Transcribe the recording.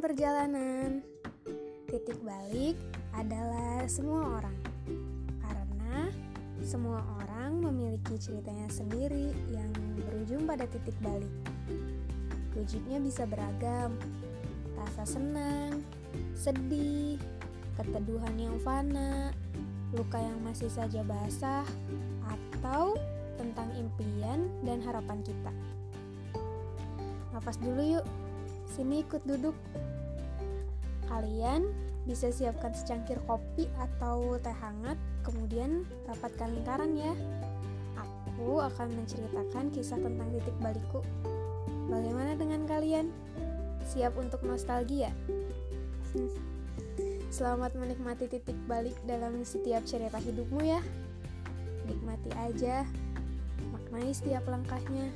perjalanan. Titik balik adalah semua orang. Karena semua orang memiliki ceritanya sendiri yang berujung pada titik balik. Wujudnya bisa beragam. Rasa senang, sedih, keteduhan yang fana, luka yang masih saja basah, atau tentang impian dan harapan kita. Nafas dulu yuk. Sini ikut duduk. Kalian bisa siapkan secangkir kopi atau teh hangat, kemudian rapatkan lingkaran ya. Aku akan menceritakan kisah tentang titik balikku. Bagaimana dengan kalian? Siap untuk nostalgia? Selamat menikmati titik balik dalam setiap cerita hidupmu ya. Nikmati aja, maknai setiap langkahnya.